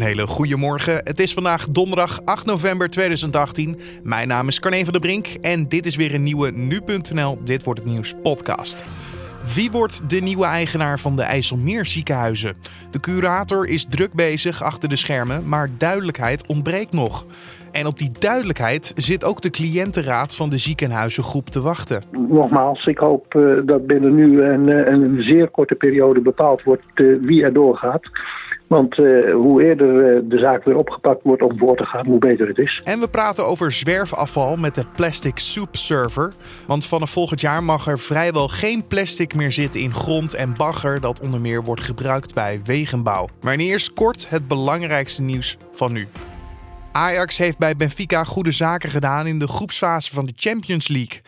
Een hele goede morgen. Het is vandaag donderdag 8 november 2018. Mijn naam is Carne van der Brink en dit is weer een nieuwe Nu.nl Dit Wordt Het Nieuws podcast. Wie wordt de nieuwe eigenaar van de IJsselmeer ziekenhuizen? De curator is druk bezig achter de schermen, maar duidelijkheid ontbreekt nog. En op die duidelijkheid zit ook de cliëntenraad van de ziekenhuizengroep te wachten. Nogmaals, ik hoop uh, dat binnen nu en uh, een zeer korte periode bepaald wordt uh, wie er doorgaat. Want uh, hoe eerder uh, de zaak weer opgepakt wordt om voor te gaan, hoe beter het is. En we praten over zwerfafval met de Plastic Soup Server. Want vanaf volgend jaar mag er vrijwel geen plastic meer zitten in grond en bagger dat onder meer wordt gebruikt bij wegenbouw. Maar eerst kort het belangrijkste nieuws van nu. Ajax heeft bij Benfica goede zaken gedaan in de groepsfase van de Champions League.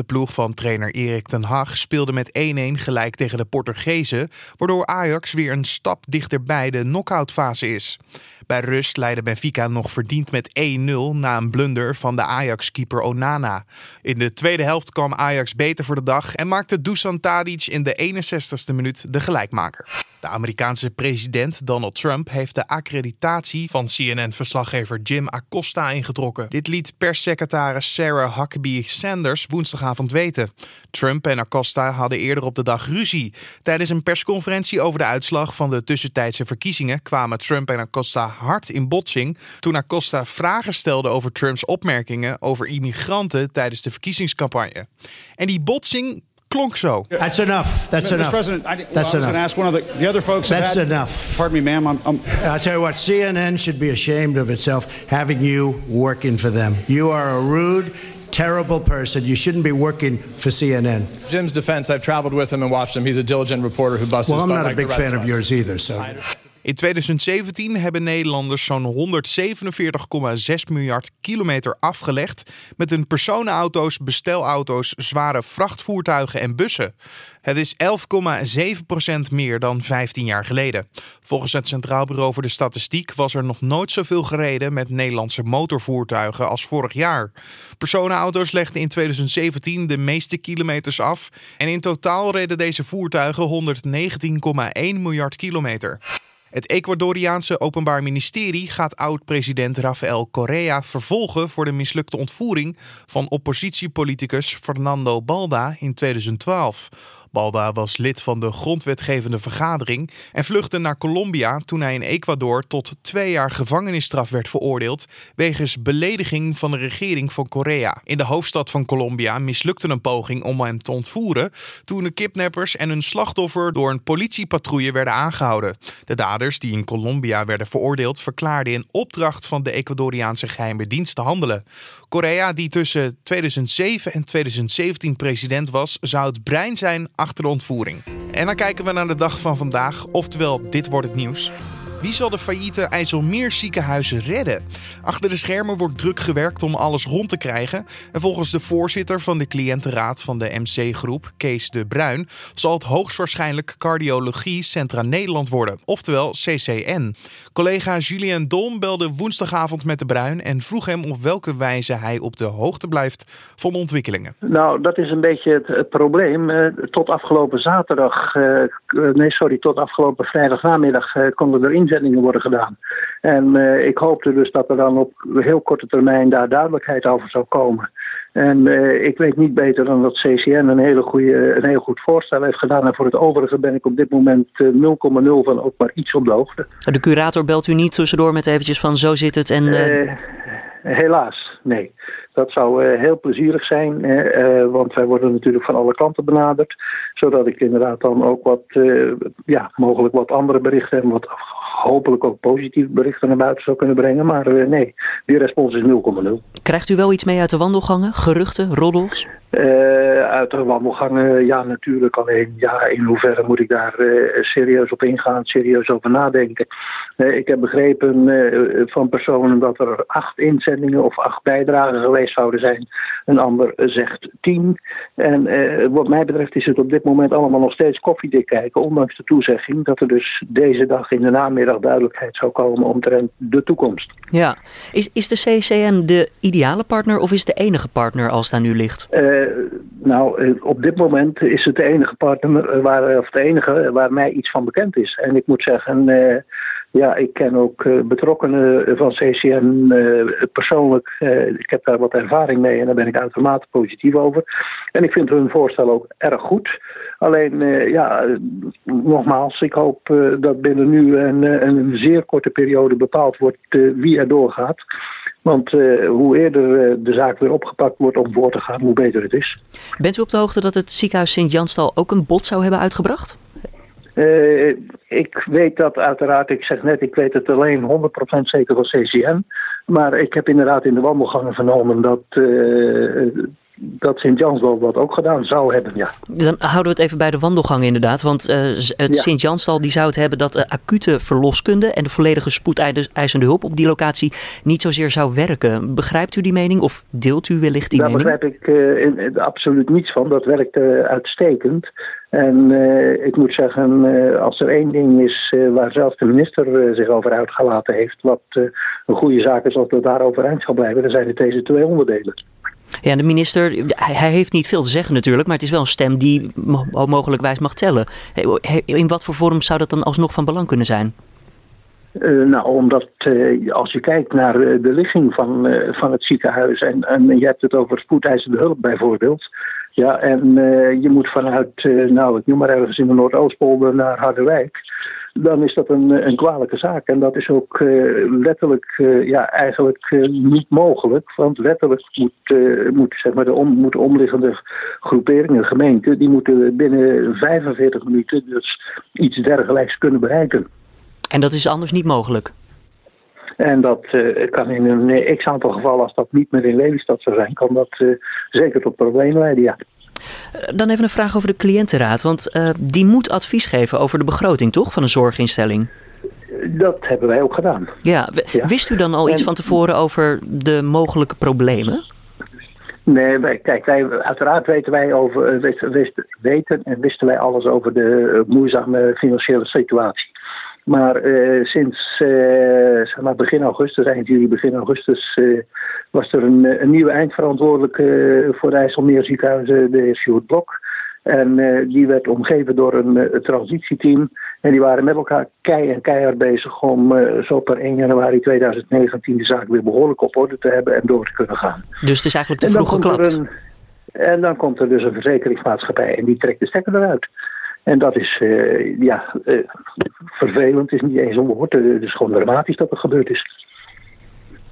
De ploeg van trainer Erik ten Hag speelde met 1-1 gelijk tegen de Portugezen, waardoor Ajax weer een stap dichterbij de knock-outfase is. Bij rust leidde Benfica nog verdiend met 1-0 na een blunder van de Ajax-keeper Onana. In de tweede helft kwam Ajax beter voor de dag en maakte Dusan Tadic in de 61ste minuut de gelijkmaker. De Amerikaanse president Donald Trump heeft de accreditatie van CNN-verslaggever Jim Acosta ingetrokken. Dit liet perssecretaris Sarah Huckabee Sanders woensdagavond weten. Trump en Acosta hadden eerder op de dag ruzie. Tijdens een persconferentie over de uitslag van de tussentijdse verkiezingen kwamen Trump en Acosta hard in botsing toen Acosta vragen stelde over Trumps opmerkingen over immigranten tijdens de verkiezingscampagne. En die botsing klonk zo. That's enough. That's Mr. enough. President, I, well, That's I was going enough. to ask one of the, the other folks. That's had- enough. Pardon me, ma'am. I'm, I'm, I'll tell you what, CNN should be ashamed of itself having you working for them. You are a rude, terrible person. You shouldn't be working for CNN. Jim's defense, I've traveled with him and watched him. He's a diligent reporter who busts Well, I'm butt not a big fan of of yours either, so. In 2017 hebben Nederlanders zo'n 147,6 miljard kilometer afgelegd met hun personenauto's, bestelauto's, zware vrachtvoertuigen en bussen. Het is 11,7% meer dan 15 jaar geleden. Volgens het Centraal Bureau voor de Statistiek was er nog nooit zoveel gereden met Nederlandse motorvoertuigen als vorig jaar. Personenauto's legden in 2017 de meeste kilometers af en in totaal reden deze voertuigen 119,1 miljard kilometer. Het Ecuadoriaanse Openbaar Ministerie gaat oud-president Rafael Correa vervolgen voor de mislukte ontvoering van oppositiepoliticus Fernando Balda in 2012. Balda was lid van de grondwetgevende vergadering en vluchtte naar Colombia toen hij in Ecuador tot twee jaar gevangenisstraf werd veroordeeld wegens belediging van de regering van Correa. In de hoofdstad van Colombia mislukte een poging om hem te ontvoeren toen de kidnappers en hun slachtoffer door een politiepatrouille werden aangehouden. De daders die in Colombia werden veroordeeld verklaarden in opdracht van de Ecuadoriaanse geheime dienst te handelen. Correa, die tussen 2007 en 2017 president was, zou het brein zijn achter de ontvoering. En dan kijken we naar de dag van vandaag, oftewel dit wordt het nieuws. Wie zal de failliete IJsselmeer ziekenhuizen redden? Achter de schermen wordt druk gewerkt om alles rond te krijgen. En volgens de voorzitter van de cliëntenraad van de MC-groep, Kees de Bruin, zal het hoogstwaarschijnlijk Cardiologie Centra Nederland worden, oftewel CCN. Collega Julien Dom belde woensdagavond met de Bruin en vroeg hem op welke wijze hij op de hoogte blijft van ontwikkelingen. Nou, dat is een beetje het, probleem. Eh, tot afgelopen zaterdag, k- nee sorry, tot afgelopen vrijdagnamiddag eh, konden er inzendingen worden gedaan. En eh, ik hoopte dus dat er dan op heel korte termijn daar duidelijkheid over zou komen. En eh, ik weet niet beter dan dat CCN een, hele goede, een heel goed voorstel heeft gedaan. En voor het overige ben ik op dit moment eh, 0,0 van ook maar iets op de hoogte. De curator belt u niet tussendoor met eventjes van zo zit het en... eh, Eh, helaas, nee. Dat zou eh, heel plezierig zijn, eh, eh, want wij worden natuurlijk van alle kanten benaderd. Zodat ik inderdaad dan ook wat, eh, ja, mogelijk wat andere berichten en wat hopelijk ook positieve berichten naar buiten zou kunnen brengen. Maar eh, nee, die respons is 0,0. Krijgt u wel iets mee uit de wandelgangen? Geruchten? Roddels? Eh, uit de wandelgangen, ja, natuurlijk. Alleen, ja, in hoeverre moet ik daar eh, serieus op ingaan, serieus over nadenken? Ik heb begrepen van personen dat er acht inzendingen of acht bijdragen geweest zouden zijn. Een ander zegt tien. En eh, wat mij betreft is het op dit moment allemaal nog steeds koffiedik kijken, ondanks de toezegging dat er dus deze dag in de namiddag duidelijkheid zou komen omtrent de toekomst. Ja. Is, is de CCN de ideale partner of is de enige partner als het aan u ligt? Eh, nou, eh, op dit moment is het de enige partner waar, of de enige waar mij iets van bekend is. En ik moet zeggen, ja, ik ken ook uh, betrokkenen van CCN uh, persoonlijk. Uh, ik heb daar wat ervaring mee en daar ben ik uitermate positief over. En ik vind hun voorstel ook erg goed. Alleen, ja, nogmaals, ik hoop dat binnen nu en een zeer korte periode bepaald wordt wie er doorgaat. Want hoe eerder de zaak weer opgepakt wordt om voor te gaan, hoe beter het is. Bent u op de hoogte dat het ziekenhuis Sint-Janstal ook een bod zou hebben uitgebracht? Uh, ik weet dat uiteraard, ik zeg net, ik weet het alleen 100% zeker van CCN. Maar ik heb inderdaad in de wandelgangen vernomen dat, uh, dat Sint-Jansdal dat ook gedaan zou hebben, ja. Dan houden we het even bij de wandelgangen inderdaad. Want uh, het ja. Sint-Jansdal die zou het hebben dat de acute verloskunde en de volledige spoedeisende hulp op die locatie niet zozeer zou werken. Begrijpt u die mening of deelt u wellicht die Daar mening? Daar begrijp ik uh, in, absoluut niets van. Dat werkt uh, uitstekend. En ik moet zeggen, als er één ding is waar zelfs de minister zich over uitgelaten heeft, wat een goede zaak is als het daar overeind zal blijven, dan zijn het deze twee onderdelen. Ja, de minister, hij heeft niet veel te zeggen natuurlijk, maar het is wel een stem die mogelijkwijs mag tellen. In wat voor vorm zou dat dan alsnog van belang kunnen zijn? Uh, nou, omdat uh, als je kijkt naar uh, de ligging van, van het ziekenhuis en, en je hebt het over spoedeisende hulp bijvoorbeeld. Ja, en je moet vanuit, nou ik noem maar ergens in de Noordoostpolder naar Harderwijk. Dan is dat een, een kwalijke zaak. En dat is ook letterlijk ja, eigenlijk niet mogelijk. Want wettelijk moet, moet, zeg maar de om, moeten omliggende groeperingen, gemeenten, die moeten binnen 45 minuten dus iets dergelijks kunnen bereiken. En dat is anders niet mogelijk? En dat uh, kan in een x-aantal gevallen, als dat niet meer in Lelystad zou zijn, kan dat uh, zeker tot problemen leiden, ja. Dan even een vraag over de cliëntenraad, want uh, die moet advies geven over de begroting, toch, van een zorginstelling? Dat hebben wij ook gedaan. Ja, ja. wist u dan al en, iets van tevoren over de mogelijke problemen? Nee, wij, kijk, wij, uiteraard weten wij over, wist, wist, weten en wisten wij alles over de moeizame financiële situatie. Maar uh, sinds uh, zeg maar begin augustus, eind juli, begin augustus, uh, was er een, een nieuwe eindverantwoordelijke voor de IJsselmeer ziekenhuizen, de heer Sjoerd Blok. En die werd omgeven door een, transitieteam. En die waren met elkaar kei en keihard bezig om zo per 1 januari 2019 de zaak weer behoorlijk op orde te hebben en door te kunnen gaan. Dus het is eigenlijk te vroeg geklapt? En dan komt er dus een verzekeringsmaatschappij en die trekt de stekker eruit. En dat is, uh, ja, uh, vervelend is niet eens een woord. Het is gewoon dramatisch dat er gebeurd is.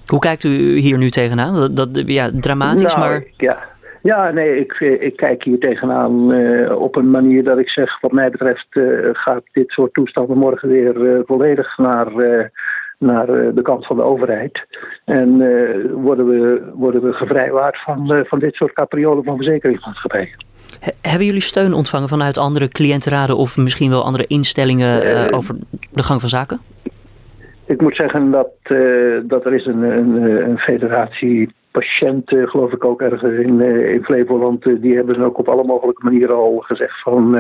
Hoe kijkt u hier nu tegenaan? Dat, dat ja, dramatisch, nou, maar... Ja, ja, nee, ik, ik kijk hier tegenaan uh, op een manier dat ik zeg... wat mij betreft gaat dit soort toestanden morgen weer volledig naar naar de kant van de overheid. En uh, worden, we, worden we gevrijwaard van, uh, van dit soort capriolen van verzekeringsmaatschappijen. Hebben jullie steun ontvangen vanuit andere cliëntenraden of misschien wel andere instellingen uh, over de gang van zaken? Ik moet zeggen dat, dat er is een, een, een federatie patiënten, geloof ik ook ergens in, in Flevoland, die hebben ook op alle mogelijke manieren al gezegd van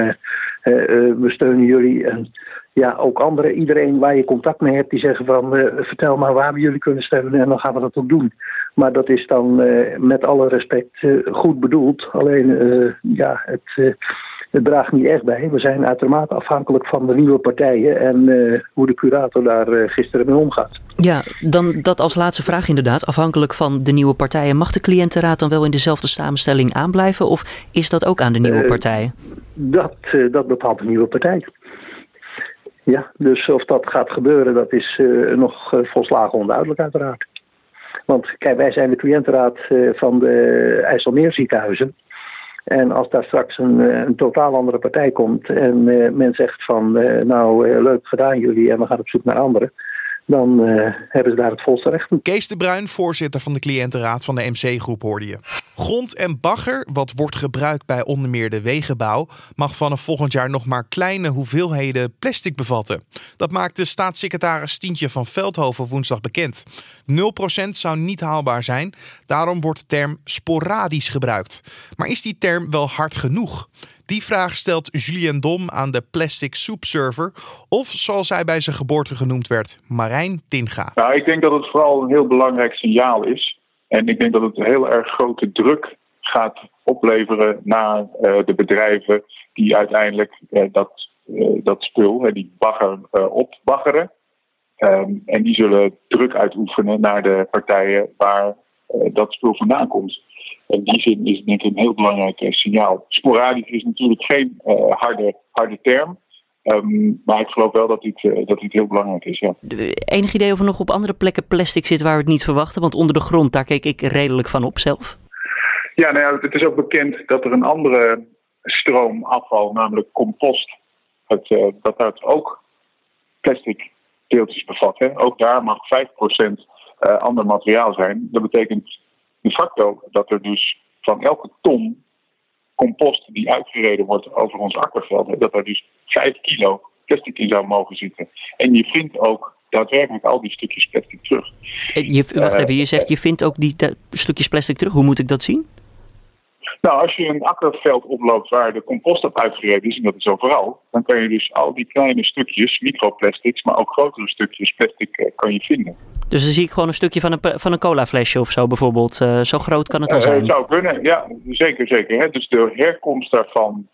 we steunen jullie. En ja, ook anderen, iedereen waar je contact mee hebt, die zeggen van uh, vertel maar waar we jullie kunnen steunen en dan gaan we dat ook doen. Maar dat is dan uh, met alle respect uh, goed bedoeld. Alleen ja, het, het draagt niet echt bij. We zijn uitermate afhankelijk van de nieuwe partijen en hoe de curator daar gisteren mee omgaat. Ja, dan dat als laatste vraag inderdaad. Afhankelijk van de nieuwe partijen. Mag de cliëntenraad dan wel in dezelfde samenstelling aanblijven of is dat ook aan de nieuwe partijen? dat, dat bepaalt de nieuwe partij. Ja, dus of dat gaat gebeuren, dat is uh, nog uh, volslagen onduidelijk uiteraard. Want kijk, wij zijn de cliëntenraad uh, van de IJsselmeer ziekenhuizen. En als daar straks een, een totaal andere partij komt en men zegt van nou leuk gedaan jullie en we gaan op zoek naar anderen. Dan hebben ze daar het volste recht toe. Kees de Bruin, voorzitter van de cliëntenraad van de MC-groep, hoorde je. Grond en bagger, wat wordt gebruikt bij onder meer de wegenbouw, mag vanaf volgend jaar nog maar kleine hoeveelheden plastic bevatten. Dat maakte staatssecretaris Tientje van Veldhoven woensdag bekend. 0% zou niet haalbaar zijn, daarom wordt de term sporadisch gebruikt. Maar is die term wel hard genoeg? Die vraag stelt Julien Dom aan de Plastic Soup Server, of zoals hij bij zijn geboorte genoemd werd, Marijn Tinga. Nou, ik denk dat het vooral een heel belangrijk signaal is. En ik denk dat het heel erg grote druk gaat opleveren naar uh, de bedrijven die uiteindelijk uh, dat, uh, dat spul, die bagger, opbaggeren. Ehm, en die zullen druk uitoefenen naar de partijen waar dat spul vandaan komt. In die zin is het denk ik een heel belangrijk signaal. Sporadisch is natuurlijk geen harde, harde term. Ehm, maar ik geloof wel dat dit, dat dit heel belangrijk is. Ja. Enig idee of er nog op andere plekken plastic zit waar we het niet verwachten? Want onder de grond, daar keek ik redelijk van op zelf. Ja, nou ja, het is ook bekend dat er een andere stroom afval, namelijk compost, het, uh, dat dat ook plastic deeltjes bevat. Hè. Ook daar mag 5% uh, eh, ander materiaal zijn. Dat betekent de facto dat er dus van elke ton compost die uitgereden wordt over ons akkerveld, dat er dus 5 kilo plastic in zou mogen zitten. En je vindt ook daadwerkelijk al die stukjes plastic terug. Je, wacht even, je zegt je vindt ook die stukjes plastic terug. Hoe moet ik dat zien? Nou, als je een akkerveld oploopt waar de compost op uitgereden is, en dat is overal, dan kan je dus al die kleine stukjes, microplastics, maar ook grotere stukjes plastic eh, kan je vinden. Dus dan zie ik gewoon een stukje van een, van een colaflesje of zo bijvoorbeeld. Uh, zo groot kan het dan uh, zijn? Het zou kunnen, ja, zeker, zeker. Hè. Dus de herkomst daarvan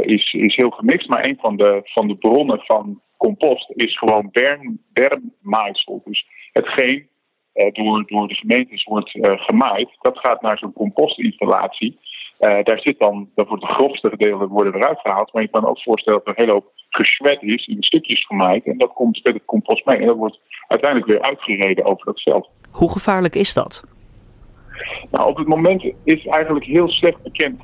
is, is heel gemixt. Maar een van de, van de bronnen van compost is gewoon berm, bermmaaisel. Dus hetgeen uh, door, door de gemeentes wordt uh, gemaaid. Dat gaat naar zo'n compostinstallatie. Uh, daar zit dan, dat wordt de grofste gedeelte worden eruit gehaald. Maar je kan ook voorstellen dat er een hele hoop geschwet is, in stukjes gemaaid. En dat komt met het compost mee. En dat wordt uiteindelijk weer uitgereden over dat veld. Hoe gevaarlijk is dat? Nou, op het moment is eigenlijk heel slecht bekend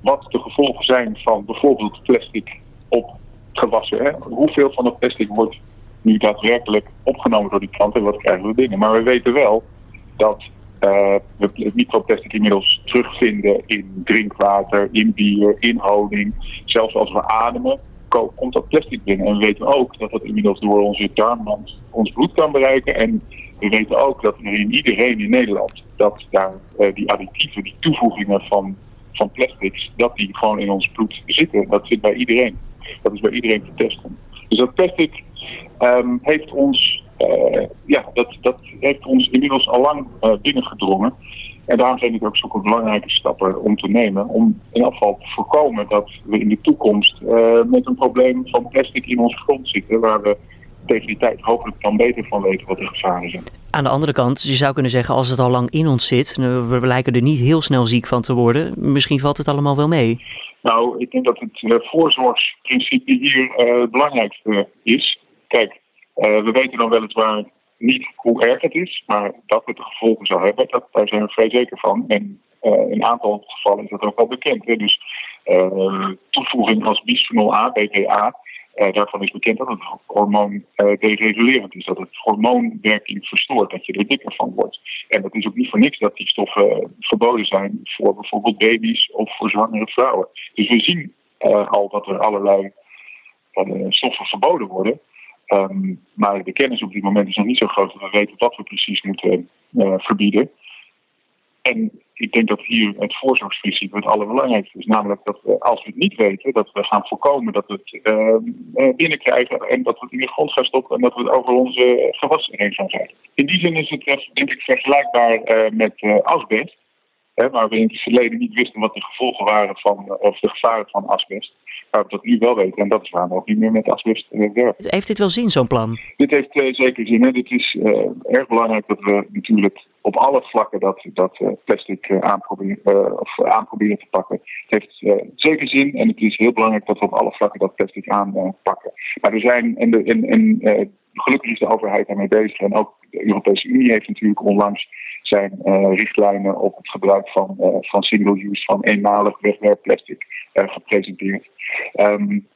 wat de gevolgen zijn van bijvoorbeeld plastic op gewassen. Hè? Hoeveel van het plastic wordt nu daadwerkelijk opgenomen door die klanten en wat krijgen we binnen. Maar we weten wel dat uh, we het microplastic inmiddels terugvinden in drinkwater, in bier, in honing. Zelfs als we ademen, komt dat plastic binnen. En we weten ook dat dat inmiddels door onze darmwand ons bloed kan bereiken. En we weten ook dat er in iedereen in Nederland, dat daar uh, die additieven, die toevoegingen van, van plastics, dat die gewoon in ons bloed zitten. Dat zit bij iedereen. Dat is bij iedereen te testen. Dus dat plastic um, heeft ons, uh, ja, dat, dat heeft ons inmiddels al lang uh, binnengedrongen. En daarom zijn dit ook zulke belangrijke stappen om te nemen. Om in geval te voorkomen dat we in de toekomst uh, met een probleem van plastic in onze grond zitten. Waar we tegen die tijd hopelijk dan beter van weten wat de gevaren zijn. Aan de andere kant, je zou kunnen zeggen als het al lang in ons zit. We lijken er niet heel snel ziek van te worden. Misschien valt het allemaal wel mee. Nou, ik denk dat het voorzorgsprincipe hier het belangrijkste is. Kijk, uh, we weten dan weliswaar niet hoe erg het is, maar dat het de gevolgen zal hebben, dat, daar zijn we vrij zeker van. En uh, in een aantal gevallen is dat ook wel bekend. Dus uh, toevoeging als bisphenol A, BPA, daarvan is bekend dat het hormoon deregulerend is. Dat het hormoonwerking verstoort, dat je er dikker van wordt. En dat is ook niet voor niks dat die stoffen verboden zijn voor bijvoorbeeld baby's of voor zwangere vrouwen. Dus we zien al dat er allerlei stoffen verboden worden. Um, maar de kennis op dit moment is nog niet zo groot dat we weten wat we precies moeten uh, verbieden. En ik denk dat hier het voorzorgsprincipe het allerbelangrijkste is. Namelijk dat als we het niet weten, dat we gaan voorkomen dat we het uh, binnenkrijgen en dat we het in de grond gaan stoppen en dat we het over onze gewassen heen gaan rijden. In die zin is het denk ik vergelijkbaar met asbest. Hè, waar we in het verleden niet wisten wat de gevolgen waren van, of de gevaren van asbest waar we dat nu wel weten. En dat is waarom we ook niet meer met asbest werken. Heeft dit wel zin, zo'n plan? Dit heeft uh, zeker zin. Hè. Dit is uh, erg belangrijk dat we natuurlijk op alle vlakken dat, dat uh, plastic aanproberen, of aanproberen te pakken. Het heeft zeker zin en het is heel belangrijk dat we op alle vlakken dat plastic aanpakken. maar er zijn, en, de, en, en gelukkig is de overheid daarmee bezig. En ook de Europese Unie heeft natuurlijk onlangs zijn uh, richtlijnen op het gebruik van, uh, van single use, van eenmalig wegwerpplastic uh, gepresenteerd. Um,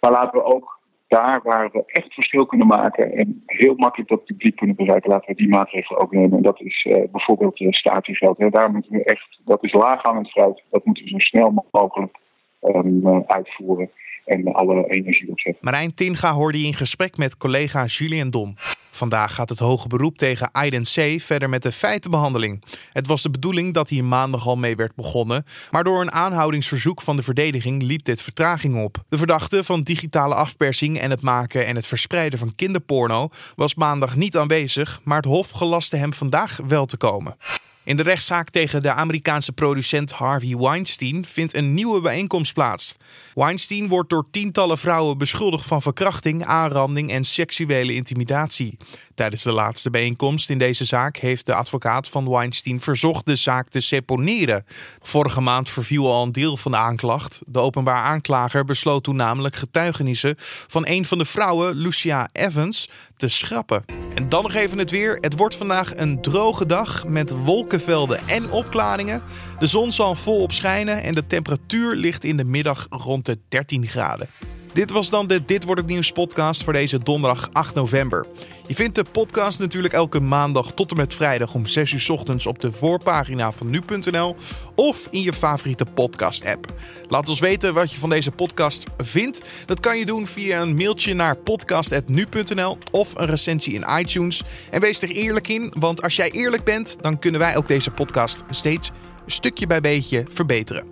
maar laten we ook daar waar we echt verschil kunnen maken en heel makkelijk dat publiek kunnen bereiken, laten we die maatregelen ook nemen. En dat is bijvoorbeeld statiegeld. Hè. Daar moeten we echt, dat is laaghangend fruit, dat moeten we zo snel mogelijk um, uitvoeren en alle energie opzetten. Marijn Tinga hoorde je in gesprek met collega Julien Dom. Vandaag gaat het hoge beroep tegen Aiden C. verder met de feitenbehandeling. Het was de bedoeling dat hier maandag al mee werd begonnen, maar door een aanhoudingsverzoek van de verdediging liep dit vertraging op. De verdachte van digitale afpersing en het maken en het verspreiden van kinderporno was maandag niet aanwezig, maar het Hof gelaste hem vandaag wel te komen. In de rechtszaak tegen de Amerikaanse producent Harvey Weinstein vindt een nieuwe bijeenkomst plaats. Weinstein wordt door tientallen vrouwen beschuldigd van verkrachting, aanranding en seksuele intimidatie. Tijdens de laatste bijeenkomst in deze zaak heeft de advocaat van Weinstein verzocht de zaak te seponeren. Vorige maand verviel al een deel van de aanklacht. De openbaar aanklager besloot toen namelijk getuigenissen van een van de vrouwen, Lucia Evans, te schrappen. En dan nog even het weer. Het wordt vandaag een droge dag met wolkenvelden en opklaringen. De zon zal volop schijnen en de temperatuur ligt in de middag rond de 13 graden. Dit was dan de Dit wordt het nieuws podcast voor deze donderdag 8 november. Je vindt de podcast natuurlijk elke maandag tot en met vrijdag om 6 uur ochtends op de voorpagina van nu.nl of in je favoriete podcast app. Laat ons weten wat je van deze podcast vindt. Dat kan je doen via een mailtje naar podcast.nu.nl of een recensie in iTunes. En wees er eerlijk in, want als jij eerlijk bent, dan kunnen wij ook deze podcast steeds stukje bij beetje verbeteren.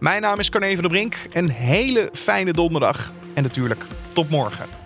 Mijn naam is Carne van der Brink. Een hele fijne donderdag en natuurlijk tot morgen.